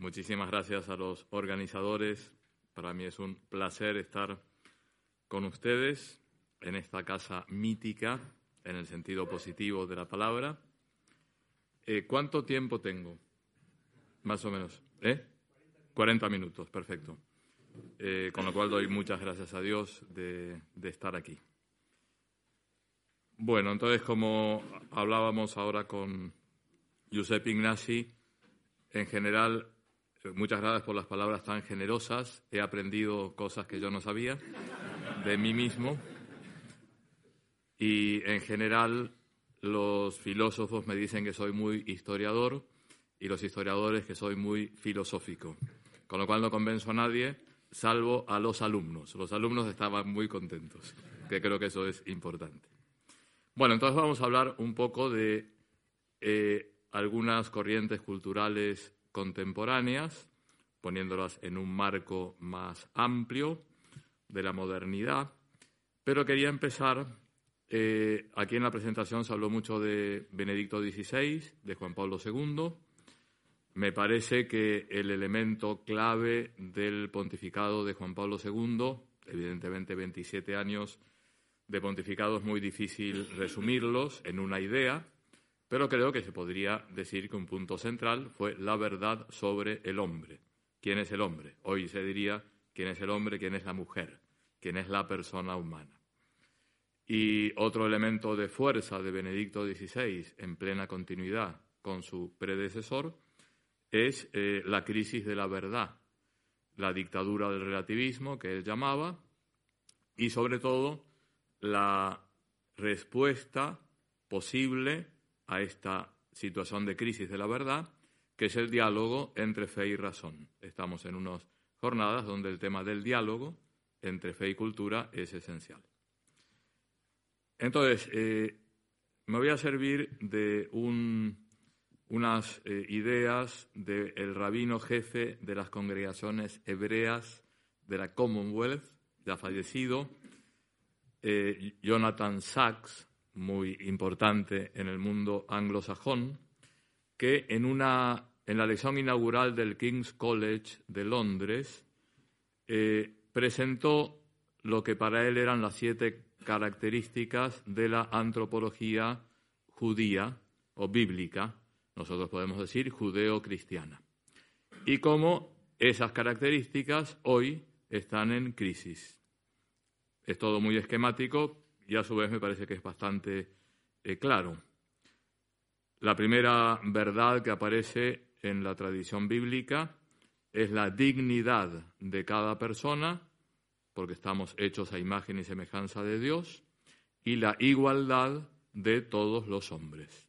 Muchísimas gracias a los organizadores. Para mí es un placer estar con ustedes en esta casa mítica, en el sentido positivo de la palabra. Eh, ¿Cuánto tiempo tengo? Más o menos. ¿Eh? 40 minutos, perfecto. Eh, con lo cual doy muchas gracias a Dios de, estar aquí. Bueno, entonces como hablábamos ahora con Giuseppe Ignasi, en general, muchas gracias por las palabras tan generosas. He aprendido cosas que yo no sabía de mí mismo. Y en general, los filósofos me dicen que soy muy historiador y los historiadores que soy muy filosófico. Con lo cual no convenzo a nadie, salvo a los alumnos. Los alumnos estaban muy contentos, que creo que eso es importante. Bueno, entonces vamos a hablar un poco de eh, algunas corrientes culturales contemporáneas, poniéndolas en un marco más amplio de la modernidad. Pero quería empezar, eh, aquí en la presentación se habló mucho de Benedicto XVI, de Juan Pablo II. Me parece que el elemento clave del pontificado de Juan Pablo II, evidentemente 27 años de pontificado es muy difícil resumirlos en una idea, pero creo que se podría decir que un punto central fue la verdad sobre el hombre. ¿Quién es el hombre? Hoy se diría quién es el hombre, quién es la mujer, quién es la persona humana. Y otro elemento de fuerza de Benedicto XVI, en plena continuidad con su predecesor, es eh, la crisis de la verdad, la dictadura del relativismo que él llamaba, y sobre todo la respuesta posible a esta situación de crisis de la verdad, que es el diálogo entre fe y razón. Estamos en unas jornadas donde el tema del diálogo entre fe y cultura es esencial. Entonces, eh, me voy a servir de unas eh, ideas del rabino jefe de las congregaciones hebreas de la Commonwealth, ya fallecido, eh, Jonathan Sachs, muy importante en el mundo anglosajón, que en, una, en la lección inaugural del King's College de Londres eh, presentó lo que para él eran las siete características de la antropología judía o bíblica, nosotros podemos decir judeo-cristiana, y cómo esas características hoy están en crisis. Es todo muy esquemático y a su vez me parece que es bastante eh, claro. La primera verdad que aparece en la tradición bíblica es la dignidad de cada persona, porque estamos hechos a imagen y semejanza de Dios, y la igualdad de todos los hombres.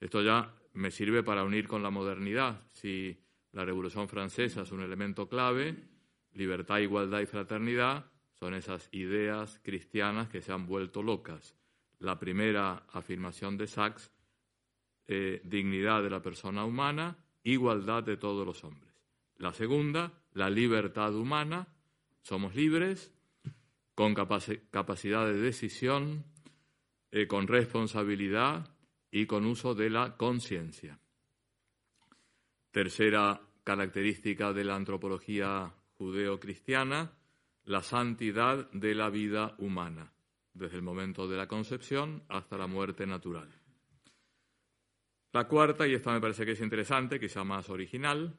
Esto ya me sirve para unir con la modernidad. Si la Revolución Francesa es un elemento clave, libertad, igualdad y fraternidad, son esas ideas cristianas que se han vuelto locas. La primera afirmación de Sachs, eh, dignidad de la persona humana, igualdad de todos los hombres. La segunda, la libertad humana, somos libres, con capacidad de decisión, eh, con responsabilidad y con uso de la conciencia. Tercera característica de la antropología judeo-cristiana, la santidad de la vida humana, desde el momento de la concepción hasta la muerte natural. La cuarta, y esta me parece que es interesante, quizá más original,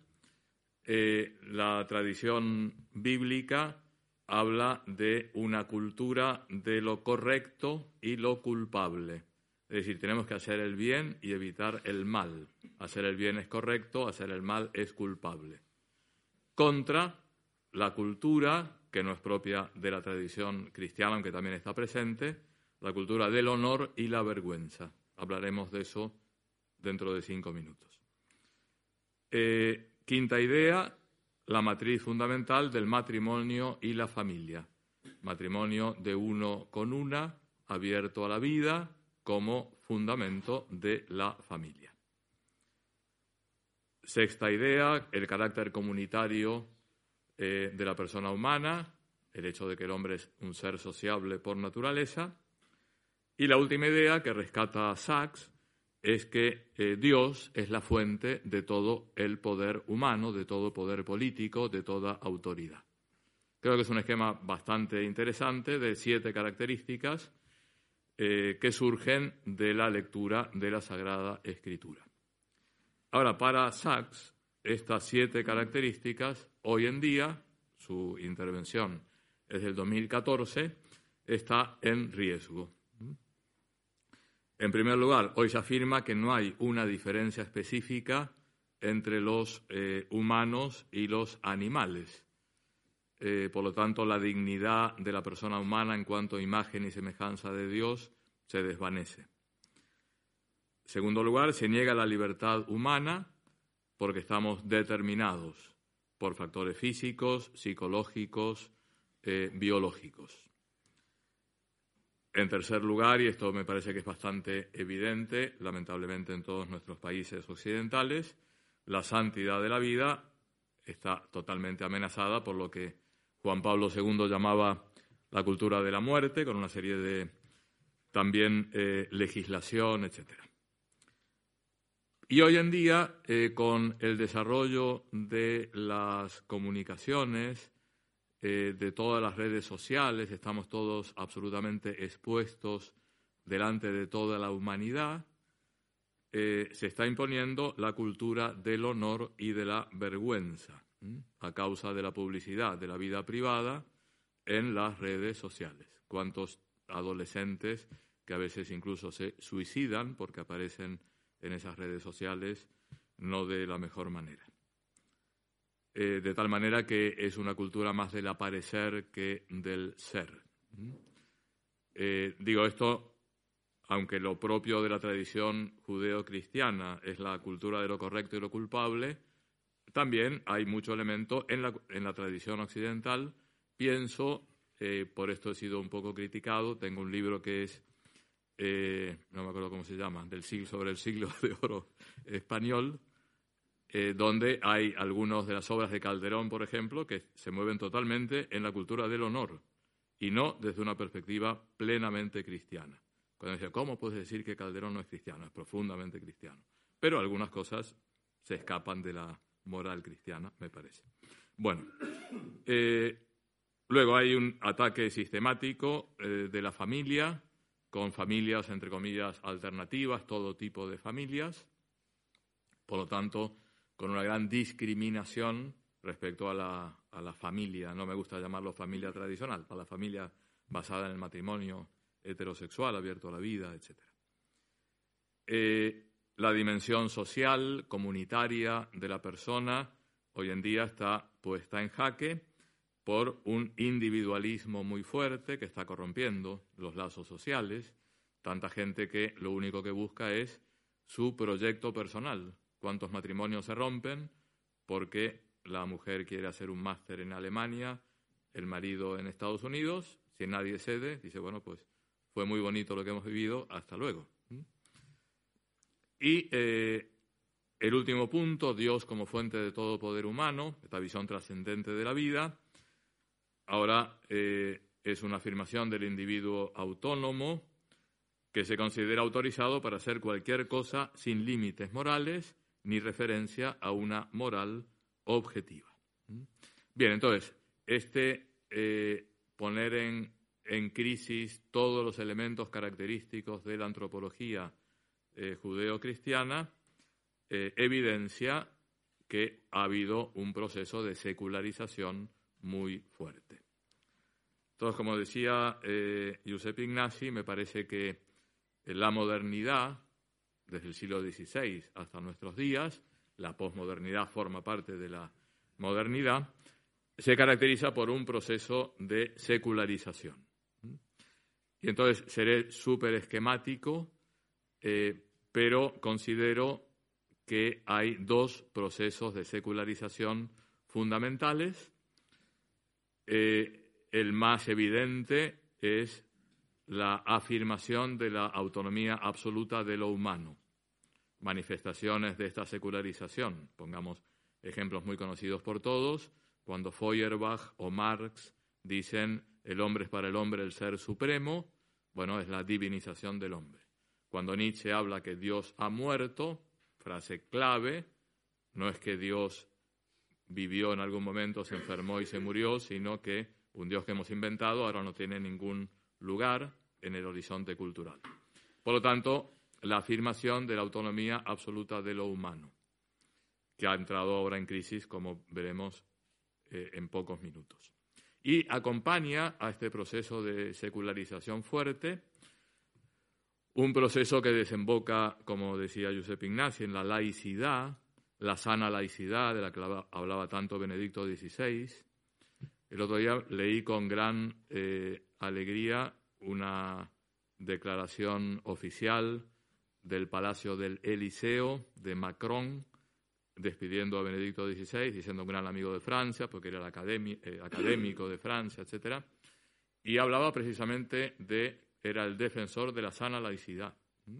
eh, la tradición bíblica habla de una cultura de lo correcto y lo culpable. Es decir, tenemos que hacer el bien y evitar el mal. Hacer el bien es correcto, hacer el mal es culpable. Contra la cultura que no es propia de la tradición cristiana, aunque también está presente, la cultura del honor y la vergüenza. Hablaremos de eso dentro de cinco minutos. Eh, quinta idea, la matriz fundamental del matrimonio y la familia. Matrimonio de uno con una, abierto a la vida, como fundamento de la familia. Sexta idea, el carácter comunitario eh, de la persona humana, el hecho de que el hombre es un ser sociable por naturaleza. Y la última idea que rescata Sachs es que eh, Dios es la fuente de todo el poder humano, de todo poder político, de toda autoridad. Creo que es un esquema bastante interesante de siete características eh, que surgen de la lectura de la Sagrada Escritura. Ahora, para Sachs, estas siete características, hoy en día, su intervención es del 2014, está en riesgo. En primer lugar, hoy se afirma que no hay una diferencia específica entre los eh, humanos y los animales. Eh, por lo tanto, la dignidad de la persona humana en cuanto imagen y semejanza de Dios se desvanece. En segundo lugar, se niega la libertad humana porque estamos determinados por factores físicos, psicológicos, eh, biológicos. En tercer lugar, y esto me parece que es bastante evidente, lamentablemente en todos nuestros países occidentales, la santidad de la vida está totalmente amenazada por lo que Juan Pablo II llamaba la cultura de la muerte, con una serie de también eh, legislación, etc. Y hoy en día, eh, con el desarrollo de las comunicaciones, eh, de todas las redes sociales, estamos todos absolutamente expuestos delante de toda la humanidad, eh, se está imponiendo la cultura del honor y de la vergüenza a causa de la publicidad de la vida privada en las redes sociales. ¿Cuántos adolescentes que a veces incluso se suicidan porque aparecen en esas redes sociales no de la mejor manera? Eh, de tal manera que es una cultura más del aparecer que del ser. Eh, digo esto, aunque lo propio de la tradición judeo-cristiana es la cultura de lo correcto y lo culpable, también hay mucho elemento en la, en la tradición occidental. Pienso, eh, por esto he sido un poco criticado, tengo un libro que es, no me acuerdo cómo se llama, del siglo sobre el siglo de oro español, eh, donde hay algunas de las obras de Calderón, por ejemplo, que se mueven totalmente en la cultura del honor y no desde una perspectiva plenamente cristiana. Cuando decía, ¿cómo puedes decir que Calderón no es cristiano? Es profundamente cristiano. Pero algunas cosas se escapan de la moral cristiana, me parece. Bueno, eh, luego hay un ataque sistemático eh, de la familia, con familias, entre comillas, alternativas, todo tipo de familias. Por lo tanto, con una gran discriminación respecto a la, a la familia. No me gusta llamarlo familia tradicional, a la familia basada en el matrimonio heterosexual, abierto a la vida, etc. Eh, la dimensión social, comunitaria de la persona, hoy en día está puesta en jaque por un individualismo muy fuerte que está corrompiendo los lazos sociales, tanta gente que lo único que busca es su proyecto personal, cuántos matrimonios se rompen porque la mujer quiere hacer un máster en Alemania, el marido en Estados Unidos, si nadie cede, dice, bueno, pues fue muy bonito lo que hemos vivido, hasta luego. Y eh, el último punto, Dios como fuente de todo poder humano, esta visión trascendente de la vida, ahora eh, es una afirmación del individuo autónomo que se considera autorizado para hacer cualquier cosa sin límites morales ni referencia a una moral objetiva. ¿Mm? Bien, entonces, este eh, poner en, en, crisis todos los elementos característicos de la antropología eh, judeo-cristiana eh, evidencia que ha habido un proceso de secularización muy fuerte. Entonces, como decía Giuseppe Ignasi, me parece que la modernidad desde el siglo XVI hasta nuestros días, la posmodernidad forma parte de la modernidad, se caracteriza por un proceso de secularización. Y entonces seré súper esquemático, eh, pero considero que hay dos procesos de secularización fundamentales. Eh, el más evidente es la afirmación de la autonomía absoluta de lo humano. Manifestaciones de esta secularización, pongamos ejemplos muy conocidos por todos, cuando Feuerbach o Marx dicen el hombre es para el hombre el ser supremo, bueno, es la divinización del hombre. Cuando Nietzsche habla que Dios ha muerto, frase clave, no es que Dios vivió en algún momento, se enfermó y se murió, sino que un Dios que hemos inventado ahora no tiene ningún lugar en el horizonte cultural. Por lo tanto, la afirmación de la autonomía absoluta de lo humano, que ha entrado ahora en crisis, como veremos eh, en pocos minutos. Y acompaña a este proceso de secularización fuerte un proceso que desemboca, como decía Josep Ignacio, en la laicidad, la sana laicidad de la que hablaba tanto Benedicto XVI. El otro día leí con gran eh, alegría una declaración oficial del Palacio del Eliseo de Macron, despidiendo a Benedicto XVI, diciendo un gran amigo de Francia, porque era el eh, académico de Francia, etc. Y hablaba precisamente de, era el defensor de la sana laicidad. ¿Mm?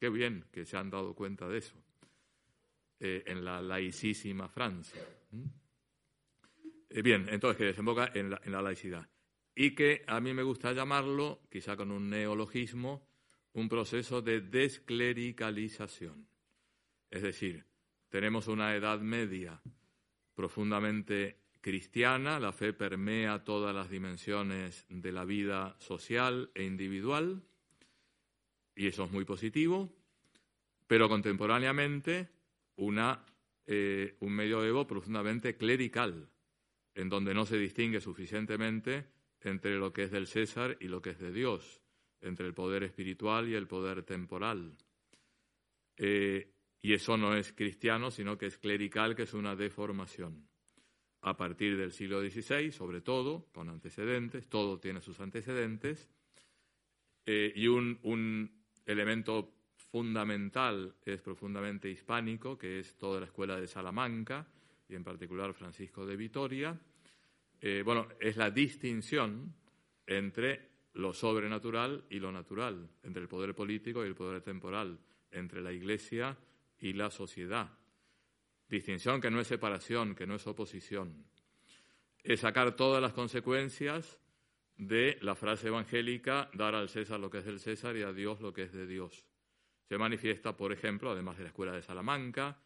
Qué bien que se han dado cuenta de eso eh, en la laicísima Francia. Eh, bien, entonces que desemboca en la laicidad. Y que a mí me gusta llamarlo, quizá con un neologismo, un proceso de desclericalización. Es decir, tenemos una edad media profundamente cristiana, la fe permea todas las dimensiones de la vida social e individual, y eso es muy positivo, pero contemporáneamente una, eh, un medioevo profundamente clerical, en donde no se distingue suficientemente entre lo que es del César y lo que es de Dios, entre el poder espiritual y el poder temporal. Eh, y eso no es cristiano, sino que es clerical, que es una deformación. A partir del siglo XVI, sobre todo, con antecedentes, todo tiene sus antecedentes, eh, y un, elemento fundamental es profundamente hispánico, que es toda la escuela de Salamanca, y en particular Francisco de Vitoria. Eh, bueno, es la distinción entre lo sobrenatural y lo natural, entre el poder político y el poder temporal, entre la Iglesia y la sociedad. Distinción que no es separación, que no es oposición. Es sacar todas las consecuencias de la frase evangélica, dar al César lo que es del César y a Dios lo que es de Dios. Se manifiesta, por ejemplo, además de la Escuela de Salamanca,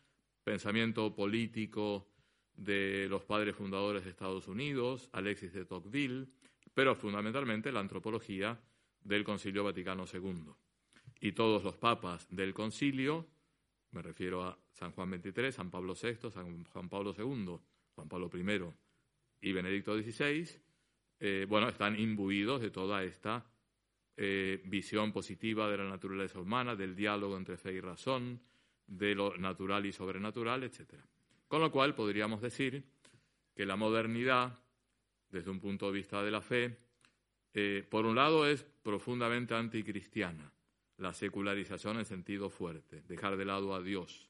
pensamiento político de los padres fundadores de Estados Unidos, Alexis de Tocqueville, pero fundamentalmente la antropología del Concilio Vaticano II. Y todos los papas del concilio me refiero a San Juan XXIII, San Pablo VI, San Juan Pablo II, Juan Pablo I y Benedicto XVI, eh, bueno, están imbuidos de toda esta eh, visión positiva de la naturaleza humana, del diálogo entre fe y razón, de lo natural y sobrenatural, etc. Con lo cual podríamos decir que la modernidad, desde un punto de vista de la fe, eh, por un lado es profundamente anticristiana, la secularización en sentido fuerte, dejar de lado a Dios.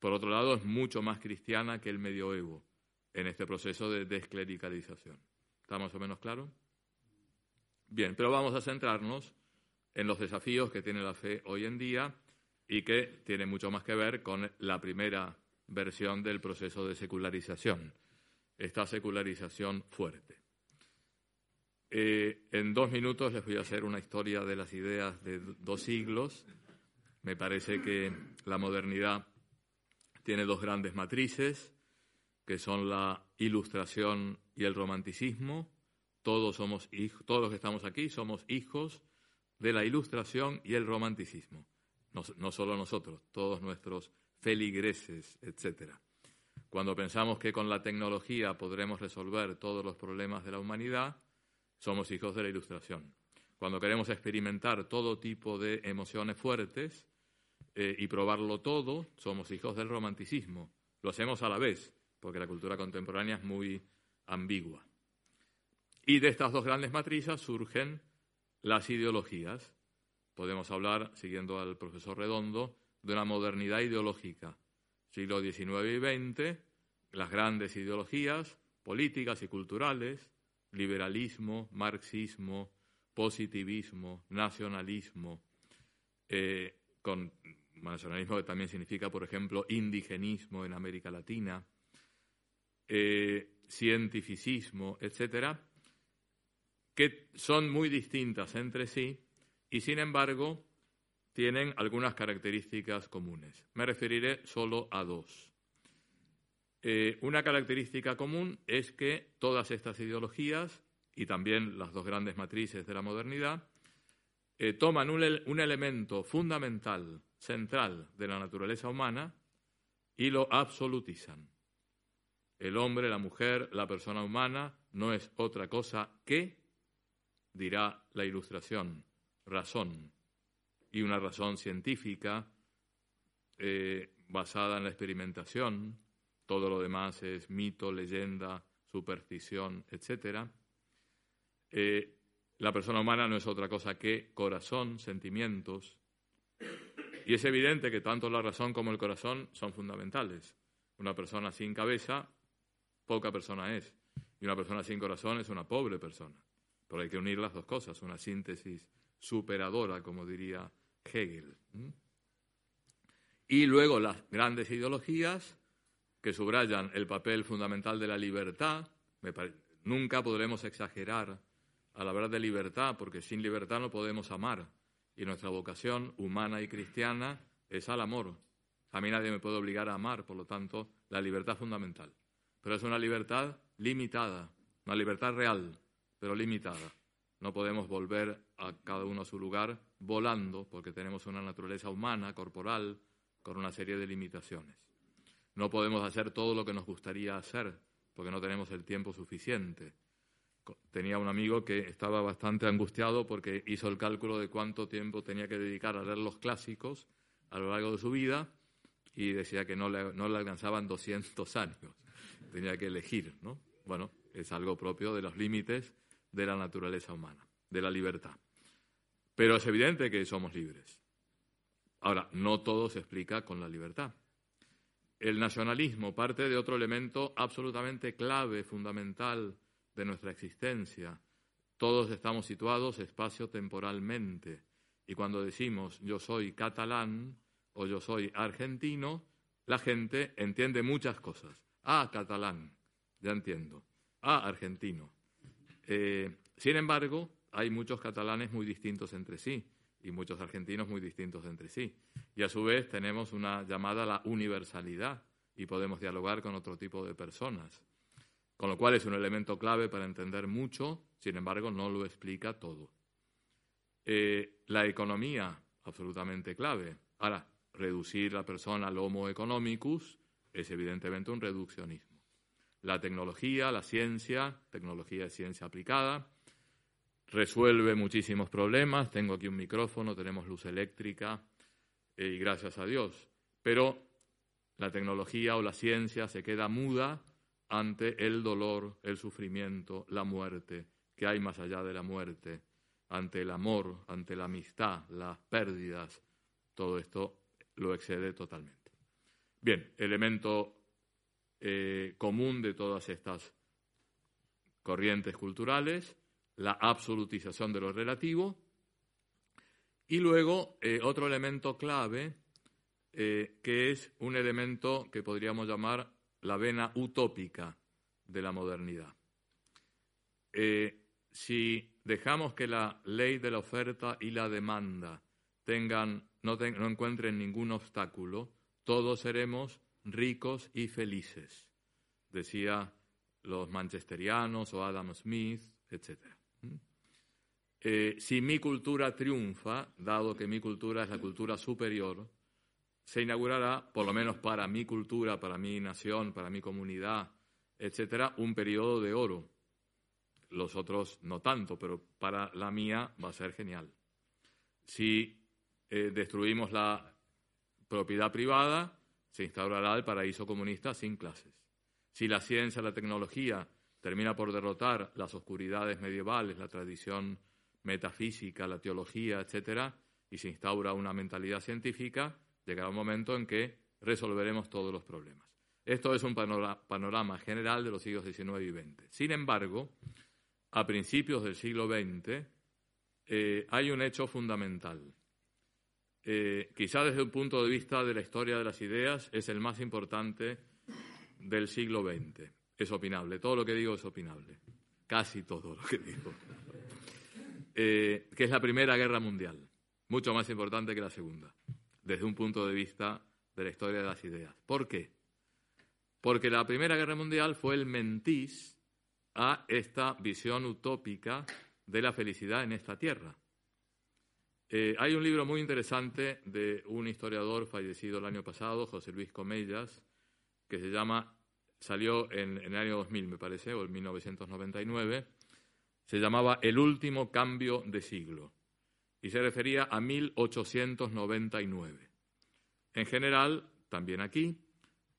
Por otro lado, es mucho más cristiana que el medioevo en este proceso de desclericalización. ¿Está más o menos claro? Bien, pero vamos a centrarnos en los desafíos que tiene la fe hoy en día y que tiene mucho más que ver con la primera versión del proceso de secularización, esta secularización fuerte. Eh, en dos minutos les voy a hacer una historia de las ideas de dos siglos. Me parece que la modernidad tiene dos grandes matrices, que son la ilustración y el romanticismo. Todos somos todos los que estamos aquí somos hijos de la ilustración y el romanticismo. No, solo nosotros, todos nuestros feligreses, etcétera. Cuando pensamos que con la tecnología podremos resolver todos los problemas de la humanidad, somos hijos de la Ilustración. Cuando queremos experimentar todo tipo de emociones fuertes eh, y probarlo todo, somos hijos del romanticismo. Lo hacemos a la vez, porque la cultura contemporánea es muy ambigua. Y de estas dos grandes matrices surgen las ideologías. Podemos hablar, siguiendo al profesor Redondo, de una modernidad ideológica. Siglo XIX y XX, las grandes ideologías políticas y culturales, liberalismo, marxismo, positivismo, nacionalismo, eh, con nacionalismo que también significa, por ejemplo, indigenismo en América Latina, eh, cientificismo, etcétera, que son muy distintas entre sí y, sin embargo, tienen algunas características comunes. Me referiré solo a dos. Eh, una característica común es que todas estas ideologías, y también las dos grandes matrices de la modernidad, eh, toman un, un elemento fundamental, central de la naturaleza humana y lo absolutizan. El hombre, la mujer, la persona humana no es otra cosa que, dirá la ilustración, razón, y una razón científica eh, basada en la experimentación, todo lo demás es mito, leyenda, superstición, etc. Eh, la persona humana no es otra cosa que corazón, sentimientos, y es evidente que tanto la razón como el corazón son fundamentales. Una persona sin cabeza, poca persona es, y una persona sin corazón es una pobre persona. Pero hay que unir las dos cosas, una síntesis superadora, como diría Hegel. Y luego las grandes ideologías que subrayan el papel fundamental de la libertad. Nunca podremos exagerar a la verdad de libertad, porque sin libertad no podemos amar. Y nuestra vocación humana y cristiana es al amor. A mí nadie me puede obligar a amar, por lo tanto, la libertad fundamental. Pero es una libertad limitada, una libertad real, pero limitada. No podemos volver a cada uno a su lugar volando porque tenemos una naturaleza humana, corporal, con una serie de limitaciones. No podemos hacer todo lo que nos gustaría hacer porque no tenemos el tiempo suficiente. Tenía un amigo que estaba bastante angustiado porque hizo el cálculo de cuánto tiempo tenía que dedicar a leer los clásicos a lo largo de su vida y decía que no le, no le alcanzaban 200 años. Tenía que elegir, ¿no? Bueno, es algo propio de los límites de la naturaleza humana, de la libertad. Pero es evidente que somos libres. Ahora, no todo se explica con la libertad. El nacionalismo parte de otro elemento absolutamente clave, fundamental de nuestra existencia. Todos estamos situados espacio-temporalmente. Y cuando decimos yo soy catalán o yo soy argentino, la gente entiende muchas cosas. Ah, catalán, ya entiendo. Ah, argentino. Eh, sin embargo, hay muchos catalanes muy distintos entre sí y muchos argentinos muy distintos entre sí. Y a su vez tenemos una llamada a la universalidad y podemos dialogar con otro tipo de personas. Con lo cual es un elemento clave para entender mucho, sin embargo no lo explica todo. Eh, la economía, absolutamente clave. Ahora, reducir la persona al homo economicus es evidentemente un reduccionismo la tecnología, la ciencia, tecnología de ciencia aplicada, resuelve muchísimos problemas. Tengo aquí un micrófono, tenemos luz eléctrica eh, y gracias a Dios. Pero la tecnología o la ciencia se queda muda ante el dolor, el sufrimiento, la muerte, que hay más allá de la muerte, ante el amor, ante la amistad, las pérdidas. Todo esto lo excede totalmente. Bien, elemento eh, común de todas estas corrientes culturales, la absolutización de lo relativo, y luego eh, otro elemento clave, eh, que es un elemento que podríamos llamar la vena utópica de la modernidad. si dejamos que la ley de la oferta y la demanda tengan, no, no encuentren ningún obstáculo, todos seremos ricos y felices, decía los manchesterianos o Adam Smith, etc. ¿Mm? Eh, si mi cultura triunfa, dado que mi cultura es la cultura superior, se inaugurará, por lo menos para mi cultura, para mi nación, para mi comunidad, etcétera, un periodo de oro. Los otros no tanto, pero para la mía va a ser genial. Si eh, destruimos la propiedad privada, se instaurará el paraíso comunista sin clases. Si la ciencia, la tecnología termina por derrotar las oscuridades medievales, la tradición metafísica, la teología, etcétera, y se instaura una mentalidad científica, llegará un momento en que resolveremos todos los problemas. Esto es un panorama general de los siglos XIX y XX. Sin embargo, a principios del siglo XX eh, hay un hecho fundamental. Eh, quizá desde un punto de vista de la historia de las ideas, es el más importante del siglo XX. Es opinable, todo lo que digo es opinable, casi todo lo que digo. Eh, que es la Primera Guerra Mundial. mucho más importante que la segunda, desde un punto de vista de la historia de las ideas. ¿Por qué? Porque la Primera Guerra Mundial fue el mentís a esta visión utópica de la felicidad en esta tierra. Eh, hay un libro muy interesante de un historiador fallecido el año pasado, José Luis Comellas, que se llama, salió en, en el año 2000, me parece, o en 1999, se llamaba El último cambio de siglo y se refería a 1899. En general, también aquí,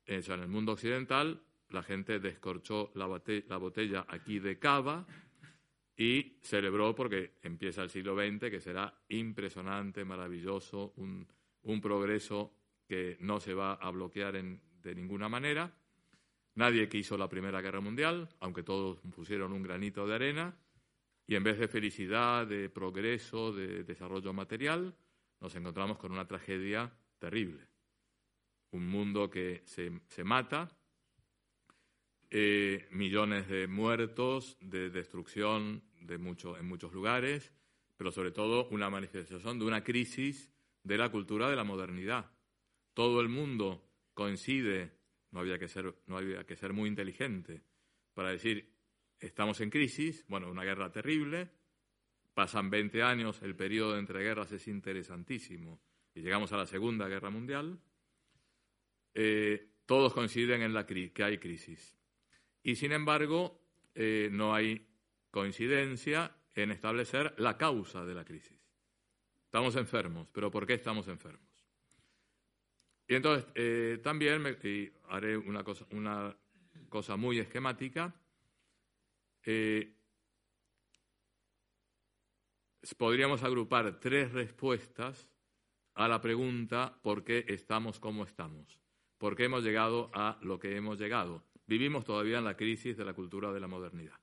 en el mundo occidental, la gente descorchó la, botella aquí de cava y celebró porque empieza el siglo XX, que será impresionante, maravilloso, un, progreso que no se va a bloquear de ninguna manera. Nadie quiso la Primera Guerra Mundial, aunque todos pusieron un granito de arena, y en vez de felicidad, de progreso, de desarrollo material, nos encontramos con una tragedia terrible. Un mundo que se, mata, eh, millones de muertos, de destrucción de mucho, en muchos lugares, pero sobre todo una manifestación de una crisis de la cultura de la modernidad. Todo el mundo coincide, no había que ser, no había que ser muy inteligente para decir estamos en crisis, bueno, una guerra terrible, pasan 20 años, el periodo entre guerras es interesantísimo y llegamos a la Segunda Guerra Mundial, eh, todos coinciden en la que hay crisis. Y sin embargo, eh, no hay coincidencia en establecer la causa de la crisis. Estamos enfermos, pero ¿por qué estamos enfermos? Y entonces eh, también me, haré una cosa, una cosa muy esquemática eh, podríamos agrupar tres respuestas a la pregunta ¿por qué estamos como estamos? ¿Por qué hemos llegado a lo que hemos llegado? Vivimos todavía en la crisis de la cultura de la modernidad.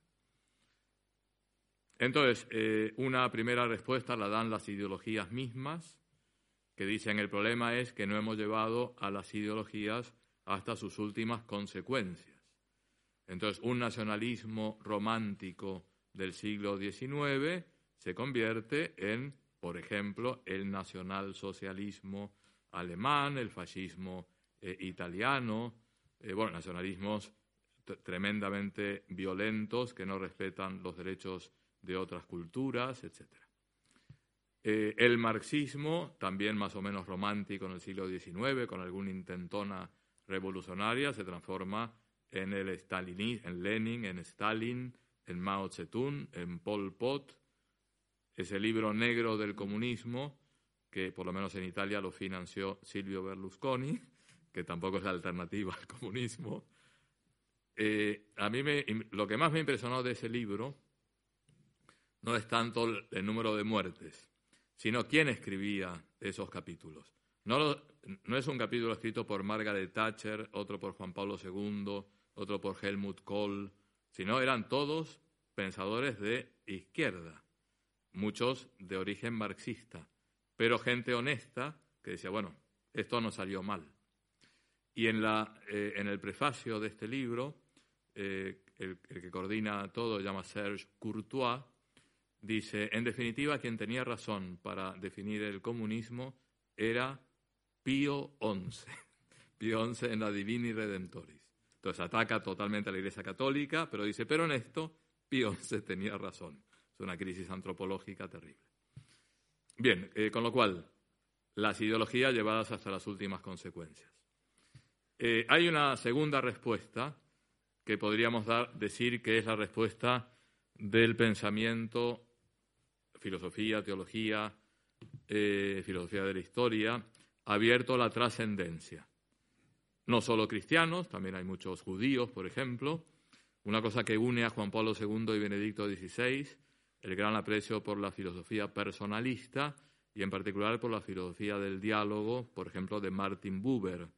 Entonces, eh, una primera respuesta la dan las ideologías mismas, que dicen el problema es que no hemos llevado a las ideologías hasta sus últimas consecuencias. Entonces, un nacionalismo romántico del siglo XIX se convierte en, por ejemplo, el nacionalsocialismo alemán, el fascismo eh, italiano, eh, bueno, nacionalismos tremendamente violentos que no respetan los derechos de otras culturas, etc. Eh, el marxismo, también más o menos romántico en el siglo XIX, con alguna intentona revolucionaria, se transforma en el en Lenin, en Stalin, en Mao Zedong, en Pol Pot, ese libro negro del comunismo, que por lo menos en Italia lo financió Silvio Berlusconi, que tampoco es la alternativa al comunismo. Eh, a mí me, lo que más me impresionó de ese libro no es tanto el número de muertes, sino quién escribía esos capítulos. No, es un capítulo escrito por Margaret Thatcher, otro por Juan Pablo II, otro por Helmut Kohl, sino eran todos pensadores de izquierda, muchos de origen marxista, pero gente honesta que decía, bueno, esto no salió mal. Y en, eh, el prefacio de este libro, eh, el, el, que coordina todo, llama Serge Courtois, dice, en definitiva, quien tenía razón para definir el comunismo era Pío XI, Pío XI en la Divini Redentoris. Entonces ataca totalmente a la Iglesia Católica, pero dice, pero en esto Pío XI tenía razón. Es una crisis antropológica terrible. Bien, eh, con lo cual, las ideologías llevadas hasta las últimas consecuencias. Eh, hay una segunda respuesta que podríamos dar, decir que es la respuesta del pensamiento, filosofía, teología, eh, filosofía de la historia, abierto a la trascendencia no solo cristianos, también hay muchos judíos, por ejemplo. Una cosa que une a Juan Pablo II y Benedicto XVI, el gran aprecio por la filosofía personalista y en particular por la filosofía del diálogo, por ejemplo, de Martin Buber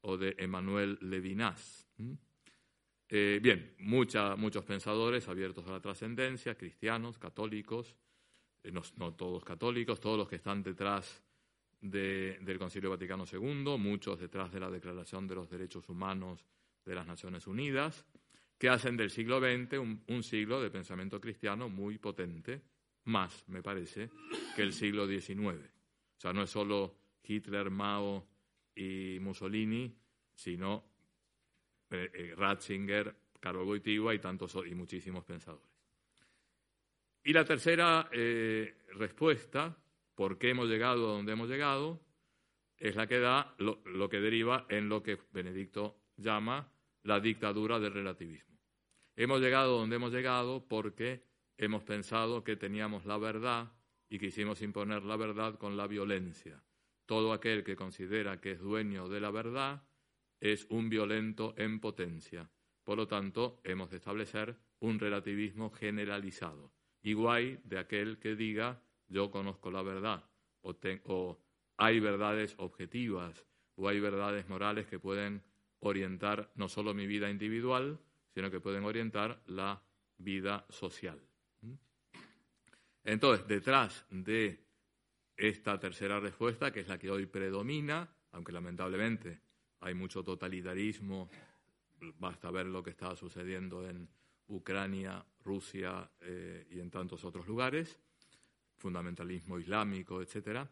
o de Emmanuel Levinas. Eh, bien, muchos pensadores abiertos a la trascendencia, cristianos, católicos, eh, no todos católicos, todos los que están detrás del Concilio Vaticano II, muchos detrás de la Declaración de los Derechos Humanos de las Naciones Unidas, que hacen del siglo XX un, siglo de pensamiento cristiano muy potente, más, me parece, que el siglo XIX. sea, no es solo Hitler, Mao y Mussolini, sino eh, eh, Ratzinger, Carol Goitigua y, tantos, y muchísimos pensadores. Y la tercera eh, respuesta, por qué hemos llegado a donde hemos llegado, es la que da lo, que deriva en lo que Benedicto llama la dictadura del relativismo. Hemos llegado donde hemos llegado porque hemos pensado que teníamos la verdad y quisimos imponer la verdad con la violencia. Todo aquel que considera que es dueño de la verdad es un violento en potencia. Por lo tanto, hemos de establecer un relativismo generalizado, igual de aquel que diga yo conozco la verdad o, o hay verdades objetivas o hay verdades morales que pueden orientar no solo mi vida individual, sino que pueden orientar la vida social. Entonces, detrás de esta tercera respuesta, que es la que hoy predomina, aunque lamentablemente hay mucho totalitarismo, basta ver lo que está sucediendo en Ucrania, Rusia eh, y en tantos otros lugares, fundamentalismo islámico, etcétera.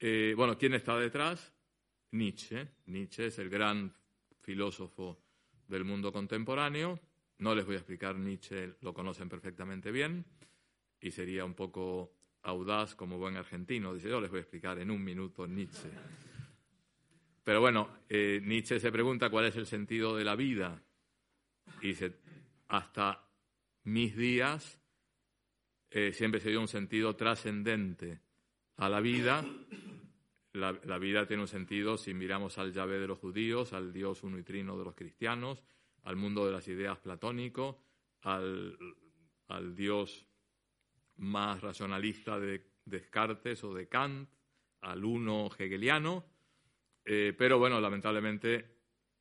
Eh, bueno, ¿quién está detrás? Nietzsche. Nietzsche es el gran filósofo del mundo contemporáneo. No les voy a explicar Nietzsche, lo conocen perfectamente bien y sería un poco audaz como buen argentino. Dice, yo les voy a explicar en un minuto Nietzsche. Pero bueno, eh, Nietzsche se pregunta cuál es el sentido de la vida. Y dice, hasta mis días eh, siempre se dio un sentido trascendente a la vida. La, vida tiene un sentido si miramos al llave de los judíos, al Dios uno y trino de los cristianos, al mundo de las ideas platónico, al, al Dios más racionalista de Descartes o de Kant, al uno hegeliano, eh, pero bueno, lamentablemente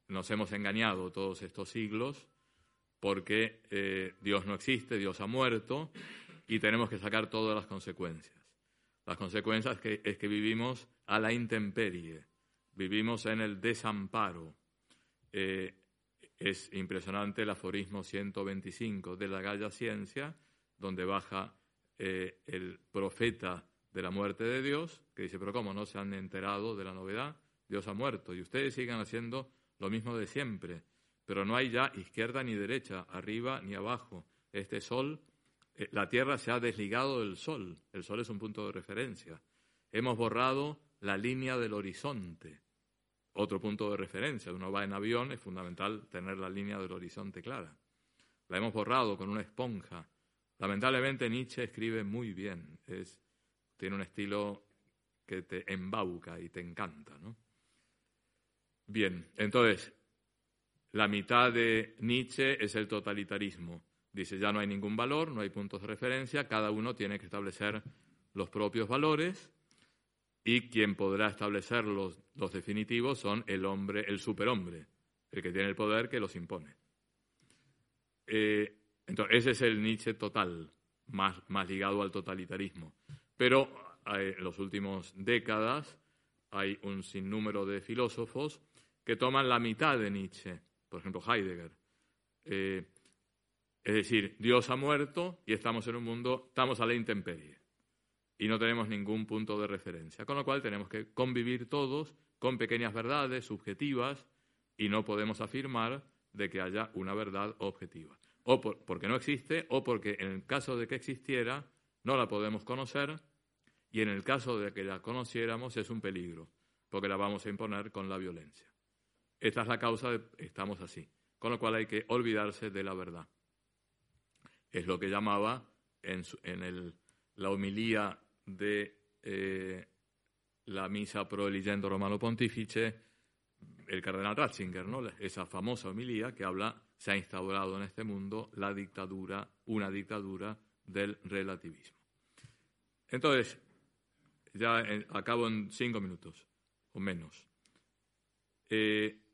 nos hemos engañado todos estos siglos porque eh, Dios no existe, Dios ha muerto y tenemos que sacar todas las consecuencias. Las consecuencias es que vivimos a la intemperie, vivimos en el desamparo. Eh, es impresionante el aforismo 125 de la Galla Ciencia, donde baja eh, el profeta de la muerte de Dios, que dice, pero ¿cómo no se han enterado de la novedad? Dios ha muerto y ustedes siguen haciendo lo mismo de siempre, pero no hay ya izquierda ni derecha, arriba ni abajo. Este sol, eh, la Tierra se ha desligado del sol, el sol es un punto de referencia. Hemos borrado la línea del horizonte, otro punto de referencia. Uno va en avión, es fundamental tener la línea del horizonte clara. La hemos borrado con una esponja Lamentablemente Nietzsche escribe muy bien, es, tiene un estilo que te embauca y te encanta. ¿no? Bien, entonces, la mitad de Nietzsche es el totalitarismo. Dice, ya no hay ningún valor, no hay puntos de referencia, cada uno tiene que establecer los propios valores y quien podrá establecer los, definitivos son el hombre, el superhombre, el que tiene el poder que los impone. Eh, entonces, ese es el Nietzsche total, más, más ligado al totalitarismo. Pero eh, en las últimas décadas hay un sinnúmero de filósofos que toman la mitad de Nietzsche, por ejemplo Heidegger. Eh, es decir, Dios ha muerto y estamos en un mundo, estamos a la intemperie y no tenemos ningún punto de referencia. Con lo cual tenemos que convivir todos con pequeñas verdades subjetivas y no podemos afirmar de que haya una verdad objetiva o porque no existe, o porque en el caso de que existiera, no la podemos conocer, y en el caso de que la conociéramos es un peligro, porque la vamos a imponer con la violencia. Esta es la causa de estamos así, con lo cual hay que olvidarse de la verdad. Es lo que llamaba en, la homilía de eh, la misa pro eligendo romano pontífice el cardenal Ratzinger, ¿no? esa famosa homilía que habla se ha instaurado en este mundo la dictadura, una dictadura del relativismo. Entonces, ya acabo en cinco minutos o menos. Eh,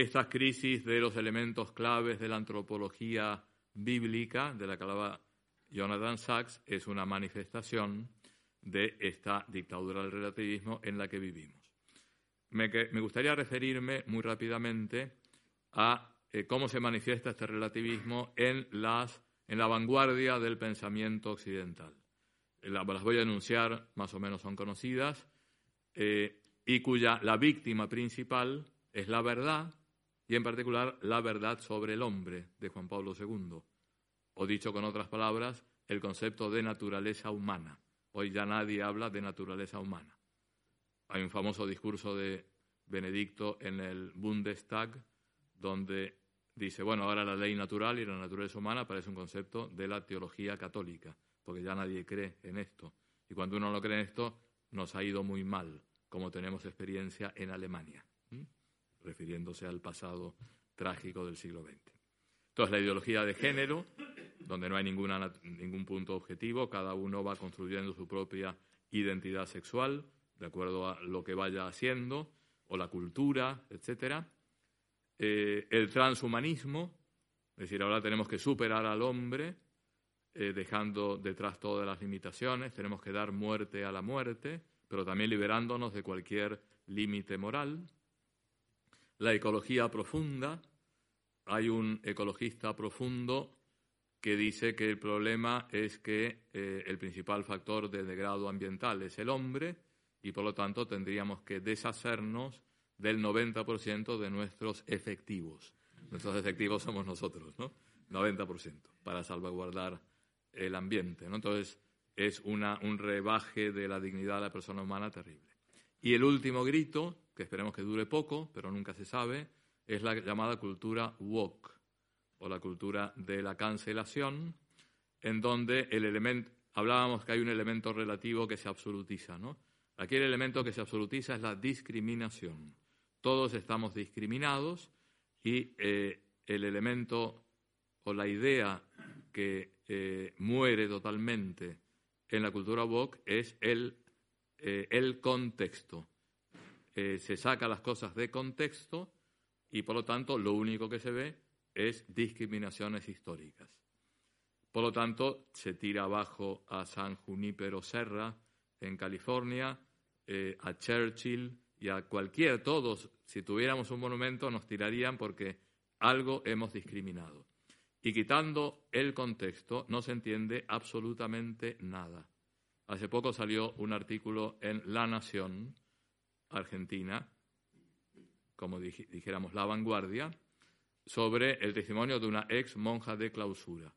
estas crisis de los elementos claves de la antropología bíblica, de la que hablaba Jonathan Sachs, es una manifestación de esta dictadura del relativismo en la que vivimos. Me, gustaría referirme muy rápidamente a eh, cómo se manifiesta este relativismo en, las, en la vanguardia del pensamiento occidental. las voy a enunciar, más o menos son conocidas, eh, y cuya la víctima principal es la verdad, y en particular la verdad sobre el hombre de Juan Pablo II, o dicho con otras palabras, el concepto de naturaleza humana. Hoy ya nadie habla de naturaleza humana. Hay un famoso discurso de Benedicto en el Bundestag, donde dice, bueno, ahora la ley natural y la naturaleza humana parece un concepto de la teología católica, porque ya nadie cree en esto. Y cuando uno no cree en esto, nos ha ido muy mal, como tenemos experiencia en Alemania, refiriéndose al pasado trágico del siglo XX. Entonces, la ideología de género, donde no hay ninguna, ningún punto objetivo, cada uno va construyendo su propia identidad sexual, de acuerdo a lo que vaya haciendo, o la cultura, etcétera. Eh, el transhumanismo, es decir, ahora tenemos que superar al hombre, eh, dejando detrás todas las limitaciones, tenemos que dar muerte a la muerte, pero también liberándonos de cualquier límite moral. La ecología profunda, hay un ecologista profundo que dice que el problema es que eh, el principal factor de degrado ambiental es el hombre y por lo tanto tendríamos que deshacernos del 90% de nuestros efectivos. Nuestros efectivos somos nosotros, ¿no? 90%, para salvaguardar el ambiente, ¿no? Entonces, es una, un rebaje de la dignidad de la persona humana terrible. Y el último grito, que esperemos que dure poco, pero nunca se sabe, es la llamada cultura woke, o la cultura de la cancelación, en donde el elemento, hablábamos que hay un elemento relativo que se absolutiza, ¿no? Aquí el elemento que se absolutiza es la discriminación. Todos estamos discriminados y eh, el elemento o la idea que eh, muere totalmente en la cultura woke es el, eh, el contexto. se saca las cosas de contexto y por lo tanto lo único que se ve es discriminaciones históricas. Por lo tanto, se tira abajo a San Junípero Serra en California, eh, a Churchill y a cualquier, todos, si tuviéramos un monumento, nos tirarían porque algo hemos discriminado. Y quitando el contexto, no se entiende absolutamente nada. Hace poco salió un artículo en La Nación, Argentina, como dijéramos La Vanguardia, sobre el testimonio de una ex monja de clausura,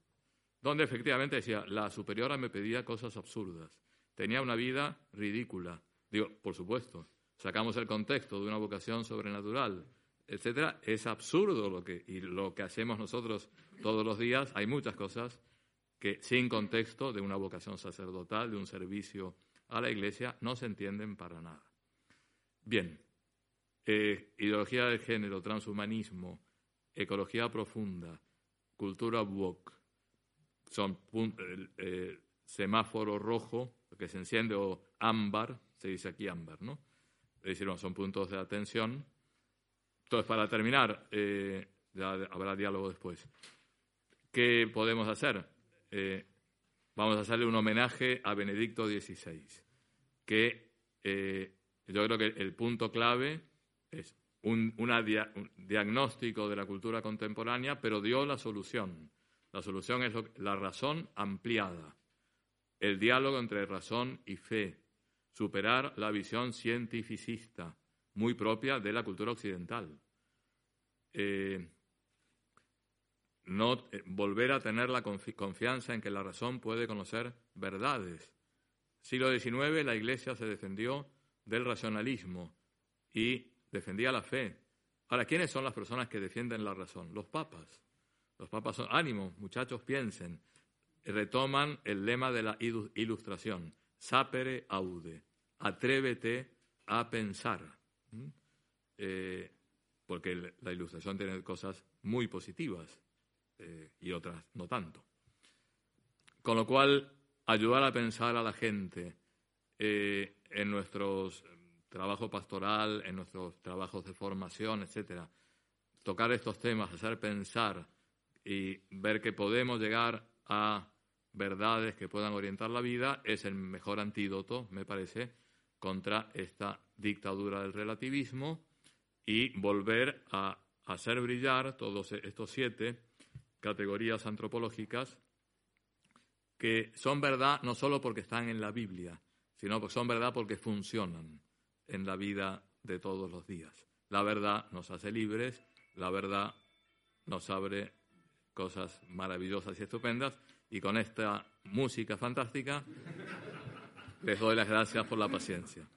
donde efectivamente decía, la superiora me pedía cosas absurdas, tenía una vida ridícula, Digo, por supuesto, sacamos el contexto de una vocación sobrenatural, etcétera, es absurdo lo que y lo que hacemos nosotros todos los días. Hay muchas cosas que sin contexto de una vocación sacerdotal, de un servicio a la Iglesia, no se entienden para nada. Bien, eh, ideología de género, transhumanismo, ecología profunda, cultura woke, son eh, semáforo rojo, que se enciende, o ámbar, se dice aquí ámbar, ¿no? Es decir, son puntos de atención. Entonces, para terminar, eh, ya habrá diálogo después. ¿Qué podemos hacer? Eh, vamos a hacerle un homenaje a Benedicto XVI, que eh, yo creo que el punto clave es un, diagnóstico de la cultura contemporánea, pero dio la solución. La solución es la razón ampliada, el diálogo entre razón y fe, superar la visión cientificista, muy propia de la cultura occidental. Eh, no eh, volver a tener la confianza en que la razón puede conocer verdades. Siglo XIX la Iglesia se defendió del racionalismo y defendía la fe. Ahora, ¿quiénes son las personas que defienden la razón? Los papas. Los papas son, ánimo, muchachos, piensen. Retoman el lema de la ilustración sapere aude, atrévete a pensar. Eh, porque la ilustración tiene cosas muy positivas eh, y otras no tanto. Con lo cual, ayudar a pensar a la gente eh, en nuestros trabajo pastoral, en nuestros trabajos de formación, etcétera, tocar estos temas, hacer pensar y ver que podemos llegar a verdades que puedan orientar la vida es el mejor antídoto, me parece, contra esta dictadura del relativismo y volver a hacer brillar todos estos siete categorías antropológicas que son verdad no solo porque están en la Biblia, sino que son verdad porque funcionan en la vida de todos los días. La verdad nos hace libres, la verdad nos abre cosas maravillosas y estupendas, y con esta música fantástica les doy las gracias por la paciencia.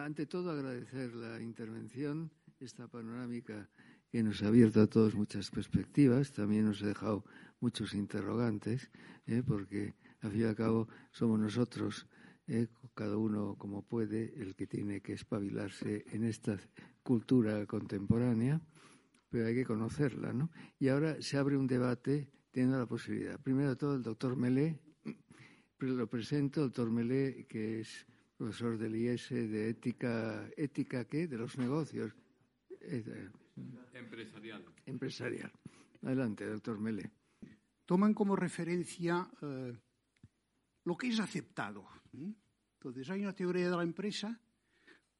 Ante todo, agradecer la intervención, esta panorámica que nos ha abierto a todos muchas perspectivas, también nos ha dejado muchos interrogantes, ¿eh? porque al fin y al cabo somos nosotros, ¿eh? cada uno como puede, el que tiene que espabilarse en esta cultura contemporánea, pero hay que conocerla, ¿no? Y ahora se abre un debate teniendo la posibilidad. Primero de todo, el doctor Melé, lo presento, doctor Melé, que es profesor del IES de ética, ética ¿qué? De los negocios. Eh, empresarial. Empresarial. Adelante, doctor Mele. Toman como referencia eh, lo que es aceptado. Entonces, hay una teoría de la empresa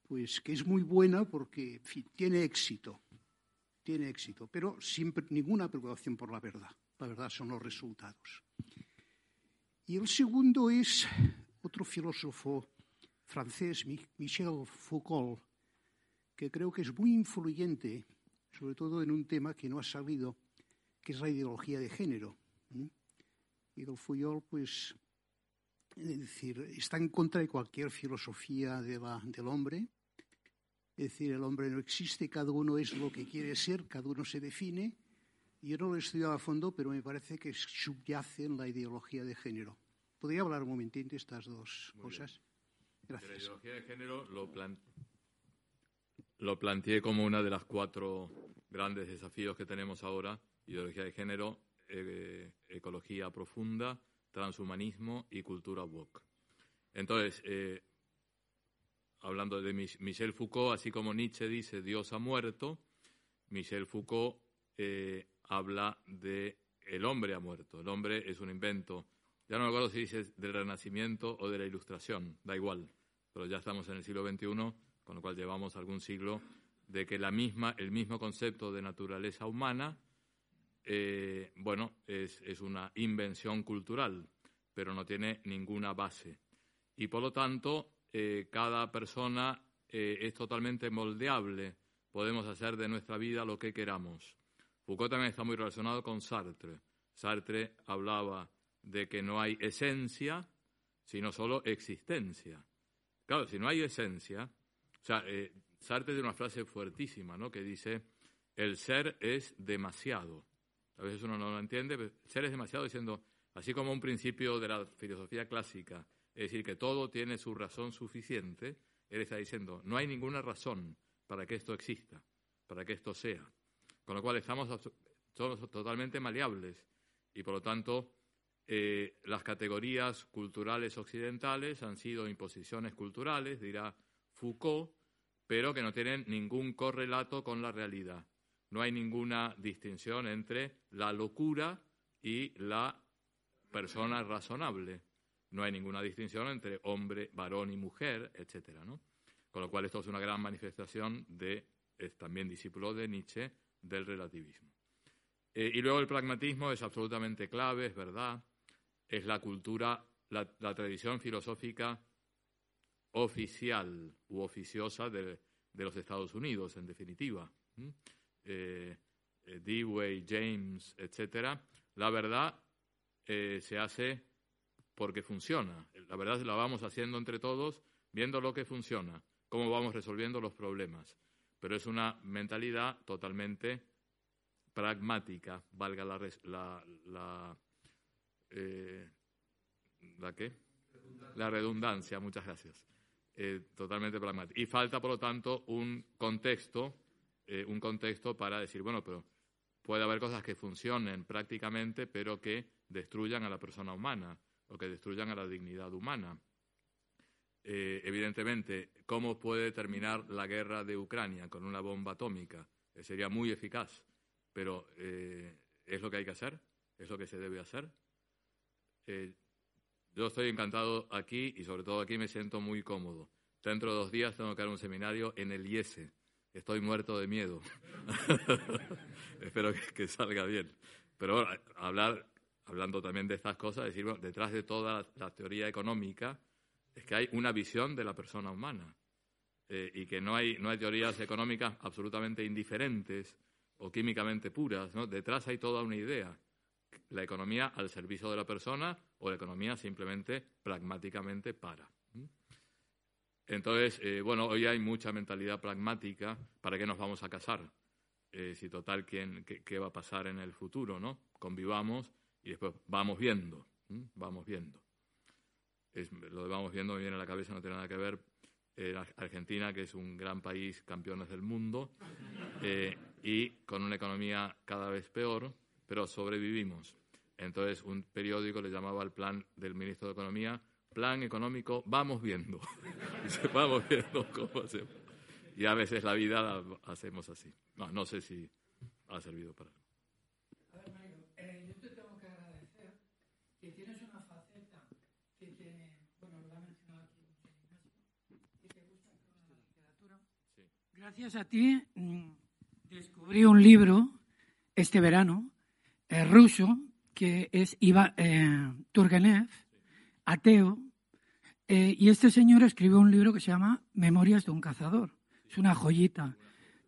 pues que es muy buena porque tiene éxito, tiene éxito, pero sin ninguna preocupación por la verdad. La verdad son los resultados. Y el segundo es otro filósofo francés, Michel Foucault, que creo que es muy influyente, sobre todo en un tema que no ha salido, que es la ideología de género. Y don Foucault, pues, es decir, está en contra de cualquier filosofía de del hombre. Es decir, el hombre no existe, cada uno es lo que quiere ser, cada uno se define. Yo no lo he estudiado a fondo, pero me parece que subyace en la ideología de género. ¿Podría hablar un momentito de estas dos cosas? La ideología de género lo, planteé como una de las cuatro grandes desafíos que tenemos ahora. Ideología de género, eh, ecología profunda, transhumanismo y cultura woke. Entonces, eh, hablando de Michel Foucault, así como Nietzsche dice Dios ha muerto, Michel Foucault eh, habla de el hombre ha muerto. El hombre es un invento ya no me acuerdo si dices del Renacimiento o de la Ilustración, da igual, pero ya estamos en el siglo XXI, con lo cual llevamos algún siglo de que la misma, el mismo concepto de naturaleza humana, eh, bueno, es, una invención cultural, pero no tiene ninguna base. Y por lo tanto, eh, cada persona eh, es totalmente moldeable. Podemos hacer de nuestra vida lo que queramos. Foucault también está muy relacionado con Sartre. Sartre hablaba de que no hay esencia, sino solo existencia. Claro, si no hay esencia, o sea, eh, Sartre tiene una frase fuertísima, ¿no? Que dice, el ser es demasiado. A veces uno no lo entiende, pero ser es demasiado diciendo, así como un principio de la filosofía clásica, es decir, que todo tiene su razón suficiente, él está diciendo, no hay ninguna razón para que esto exista, para que esto sea. Con lo cual estamos totalmente maleables y por lo tanto eh, las categorías culturales occidentales han sido imposiciones culturales, dirá Foucault, pero que no tienen ningún correlato con la realidad. No hay ninguna distinción entre la locura y la persona razonable. No hay ninguna distinción entre hombre, varón y mujer, etcétera, ¿no? Con lo cual esto es una gran manifestación de, es también discípulo de Nietzsche, del relativismo. Eh, y luego el pragmatismo es absolutamente clave, es verdad es la cultura, la, tradición filosófica oficial u oficiosa de, los Estados Unidos, en definitiva. Eh, eh, Dewey, James, etcétera. La verdad eh, se hace porque funciona. La verdad la vamos haciendo entre todos, viendo lo que funciona, cómo vamos resolviendo los problemas. Pero es una mentalidad totalmente pragmática, valga la, la eh, ¿La qué? La redundancia, muchas gracias. Eh, totalmente pragmática. Y falta, por lo tanto, un contexto, eh, un contexto para decir, bueno, pero puede haber cosas que funcionen prácticamente, pero que destruyan a la persona humana o que destruyan a la dignidad humana. evidentemente, ¿cómo puede terminar la guerra de Ucrania con una bomba atómica? sería muy eficaz, pero ¿es lo que hay que hacer? ¿Es lo que se debe hacer? Eh, yo estoy encantado aquí y sobre todo aquí me siento muy cómodo. Dentro de dos días tengo que dar un seminario en el IESE. Estoy muerto de miedo. Espero que, salga bien. Pero hablar, hablando también de estas cosas, decir, detrás de toda la teoría económica es que hay una visión de la persona humana eh, y que no hay, no hay teorías económicas absolutamente indiferentes o químicamente puras. Detrás hay toda una idea. La economía al servicio de la persona o la economía simplemente pragmáticamente para. Entonces, eh, bueno, hoy hay mucha mentalidad pragmática. ¿Para qué nos vamos a casar? Eh, si total, ¿quién, qué, va a pasar en el futuro? ¿no? Convivamos y después vamos viendo. Vamos viendo. lo de vamos viendo me viene a la cabeza, no tiene nada que ver. Eh, Argentina, que es un gran país, campeones del mundo, y con una economía cada vez peor, pero sobrevivimos. Entonces, un periódico le llamaba al plan del ministro de Economía plan económico, vamos viendo. vamos viendo cómo hacemos. Y a veces la vida la hacemos así. No, no sé si ha servido para algo. A ver, Mario, eh, yo te tengo que agradecer que tienes una faceta que te, bueno, lo ha mencionado aquí que te gusta la literatura. Sí. Gracias a ti mm, descubrí un libro este verano, eh, ruso, que es Iva, eh, Turgenev, ateo, eh, y este señor escribió un libro que se llama Memorias de un cazador. Es una joyita.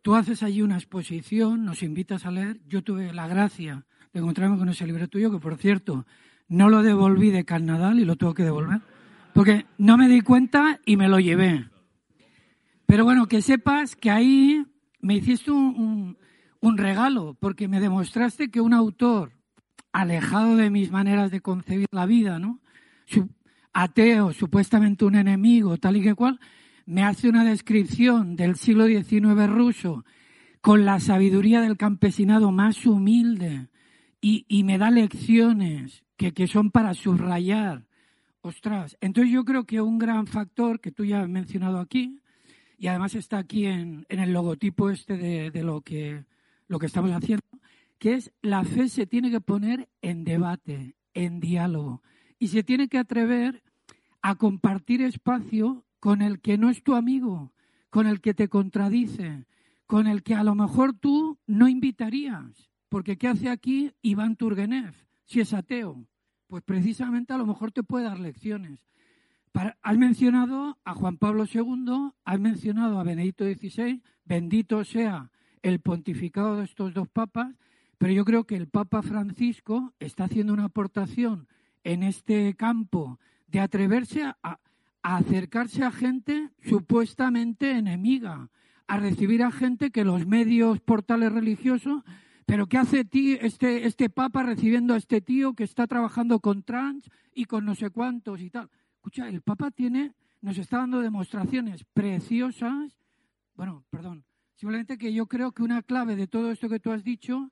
Tú haces allí una exposición, nos invitas a leer. Yo tuve la gracia de encontrarme con ese libro tuyo, que por cierto, no lo devolví de Canadá y lo tengo que devolver, porque no me di cuenta y me lo llevé. Pero bueno, que sepas que ahí me hiciste un regalo, porque me demostraste que un autor alejado de mis maneras de concebir la vida, ¿no? ateo, supuestamente un enemigo, tal y que cual, me hace una descripción del siglo XIX ruso con la sabiduría del campesinado más humilde y, me da lecciones que, que, son para subrayar. Ostras, entonces yo creo que un gran factor que tú ya has mencionado aquí, y además está aquí en, en el logotipo este de, lo, que, lo que estamos haciendo, que es la fe se tiene que poner en debate, en diálogo y se tiene que atrever a compartir espacio con el que no es tu amigo, con el que te contradice, con el que a lo mejor tú no invitarías. Porque ¿qué hace aquí Iván Turgenev si es ateo? Pues precisamente a lo mejor te puede dar lecciones. has mencionado a Juan Pablo II, has mencionado a Benedicto XVI, bendito sea el pontificado de estos dos papas, pero yo creo que el Papa Francisco está haciendo una aportación en este campo de atreverse a, acercarse a gente supuestamente enemiga, a recibir a gente que los medios portales religiosos, pero ¿qué hace este, este papa recibiendo a este tío que está trabajando con trans y con no sé cuántos y tal? Escucha, el papa tiene, nos está dando demostraciones preciosas. Bueno, perdón, simplemente que yo creo que una clave de todo esto que tú has dicho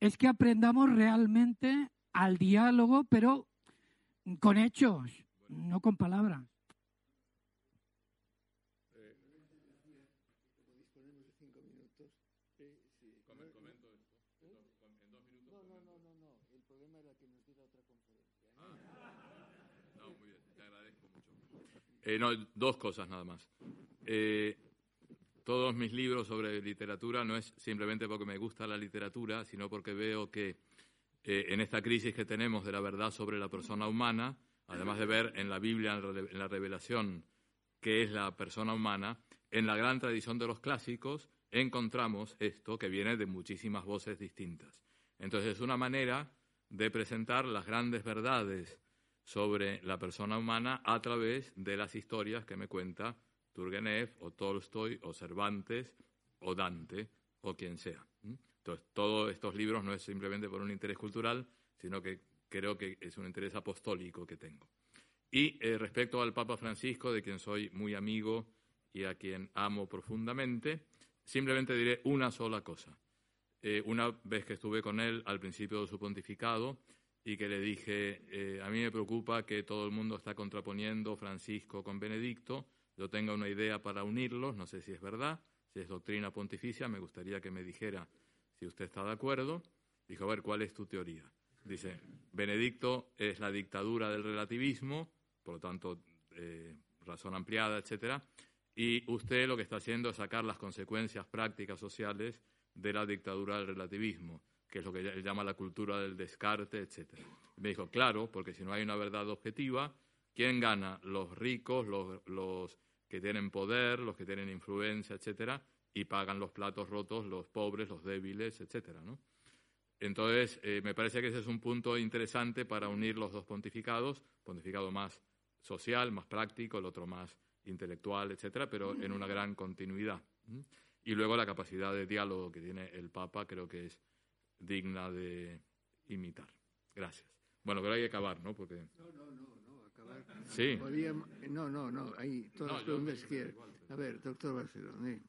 es que aprendamos realmente al diálogo, pero con hechos, no con palabras. Eh, no, dos cosas nada más. Eh, todos mis libros sobre literatura no es simplemente porque me gusta la literatura, sino porque veo que eh, en esta crisis que tenemos de la verdad sobre la persona humana, además de ver en la Biblia, en la revelación, qué es la persona humana, en la gran tradición de los clásicos encontramos esto que viene de muchísimas voces distintas. Entonces es una manera de presentar las grandes verdades sobre la persona humana a través de las historias que me cuenta Turgenev o Tolstoy o Cervantes o Dante o quien sea. Entonces, todos estos libros no es simplemente por un interés cultural, sino que creo que es un interés apostólico que tengo. Y eh, respecto al Papa Francisco, de quien soy muy amigo y a quien amo profundamente, simplemente diré una sola cosa. Eh, una vez que estuve con él al principio de su pontificado y que le dije, eh, a mí me preocupa que todo el mundo está contraponiendo Francisco con Benedicto, yo tengo una idea para unirlos, no sé si es verdad, si es doctrina pontificia, me gustaría que me dijera si usted está de acuerdo, dijo, a ver, ¿cuál es tu teoría? dice, Benedicto es la dictadura del relativismo, por lo tanto, eh, razón ampliada, etcétera, y usted lo que está haciendo es sacar las consecuencias prácticas sociales de la dictadura del relativismo, que es lo que él llama la cultura del descarte, etcétera. Me dijo, claro, porque si no hay una verdad objetiva, ¿quién gana? Los ricos, los que tienen poder, los que tienen influencia, etcétera, y pagan los platos rotos los pobres, los débiles, etcétera, ¿no? Entonces, eh, me parece que ese es un punto interesante para unir los dos pontificados, pontificado más social, más práctico, el otro más intelectual, etcétera, pero en una gran continuidad. Y luego la capacidad de diálogo que tiene el Papa creo que es digna de imitar. Gracias. Bueno, pero hay que acabar, ¿no? No, no, no, no. Sí. no, no, no, hay todas las preguntas que A ver, doctor Barcelona, eh.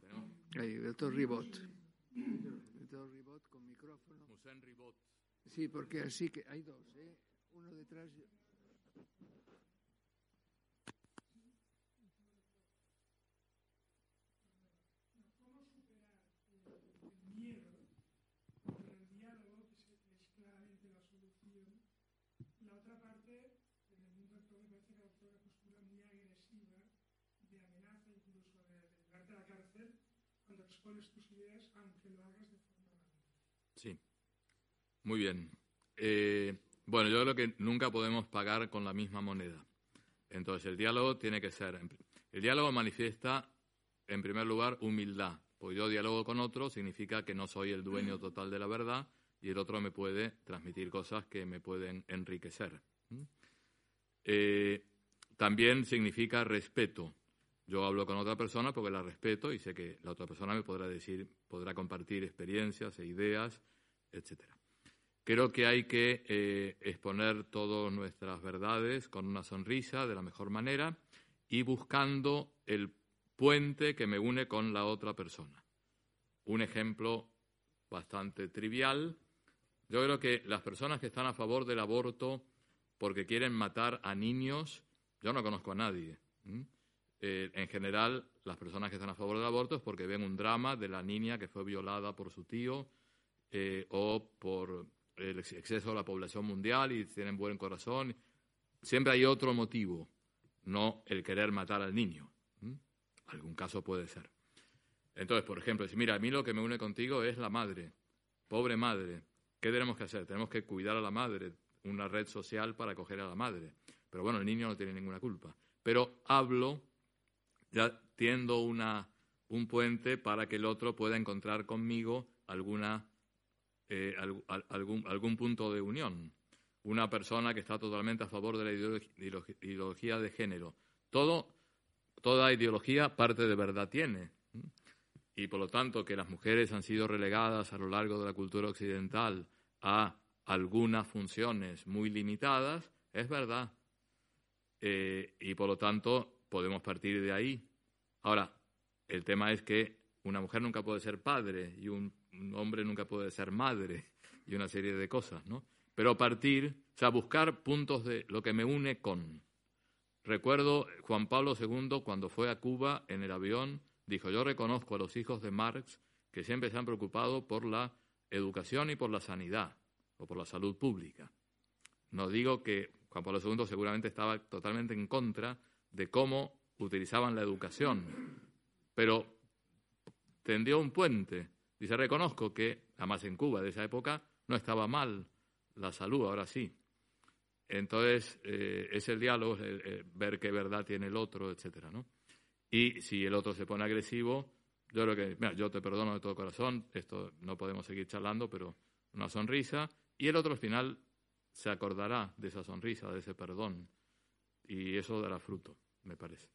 Ahí, doctor Ribot. Doctor Ribot con micrófono. Ribot. Sí, porque así que hay dos, ¿eh? Uno detrás. Sí, muy bien. Eh, bueno, yo creo que nunca podemos pagar con la misma moneda. Entonces, el diálogo tiene que ser. El diálogo manifiesta, en primer lugar, humildad. Pues yo diálogo con otro significa que no soy el dueño total de la verdad y el otro me puede transmitir cosas que me pueden enriquecer. ¿Mm? Eh, también significa respeto. Yo hablo con otra persona porque la respeto y sé que la otra persona me podrá decir, podrá compartir experiencias e ideas, etcétera. Creo que hay que eh, exponer todas nuestras verdades con una sonrisa de la mejor manera y buscando el puente que me une con la otra persona. Un ejemplo bastante trivial. Yo creo que las personas que están a favor del aborto porque quieren matar a niños, yo no conozco a nadie. Eh, en general, las personas que están a favor del aborto es porque ven un drama de la niña que fue violada por su tío eh, o por el exceso de la población mundial y tienen buen corazón. Siempre hay otro motivo, no el querer matar al niño. Algún caso puede ser. Entonces, por ejemplo, si mira, a mí lo que me une contigo es la madre, pobre madre. ¿Qué tenemos que hacer? Tenemos que cuidar a la madre, una red social para acoger a la madre. Pero bueno, el niño no tiene ninguna culpa. Pero hablo ya tiendo una, un puente para que el otro pueda encontrar conmigo alguna, eh, algún, algún punto de unión. Una persona que está totalmente a favor de la ideología de género. Todo, toda ideología parte de verdad tiene. Y por lo tanto, que las mujeres han sido relegadas a lo largo de la cultura occidental a algunas funciones muy limitadas, es verdad. Eh, y por lo tanto, podemos partir de ahí. Ahora, el tema es que una mujer nunca puede ser padre y un, hombre nunca puede ser madre y una serie de cosas, ¿no? Pero partir, o sea, buscar puntos de lo que me une con. Recuerdo Juan Pablo II cuando fue a Cuba en el avión, dijo, yo reconozco a los hijos de Marx que siempre se han preocupado por la educación y por la sanidad o por la salud pública. No digo que Juan Pablo II seguramente estaba totalmente en contra de cómo utilizaban la educación, pero tendió un puente. Dice, reconozco que, además en Cuba de esa época, no estaba mal la salud, ahora sí. Entonces, eh, es el diálogo, ver qué verdad tiene el otro, etcétera, ¿no? Y si el otro se pone agresivo, yo creo que, mira, yo te perdono de todo corazón, esto no podemos seguir charlando, pero una sonrisa, y el otro al final se acordará de esa sonrisa, de ese perdón, y eso dará fruto, me parece.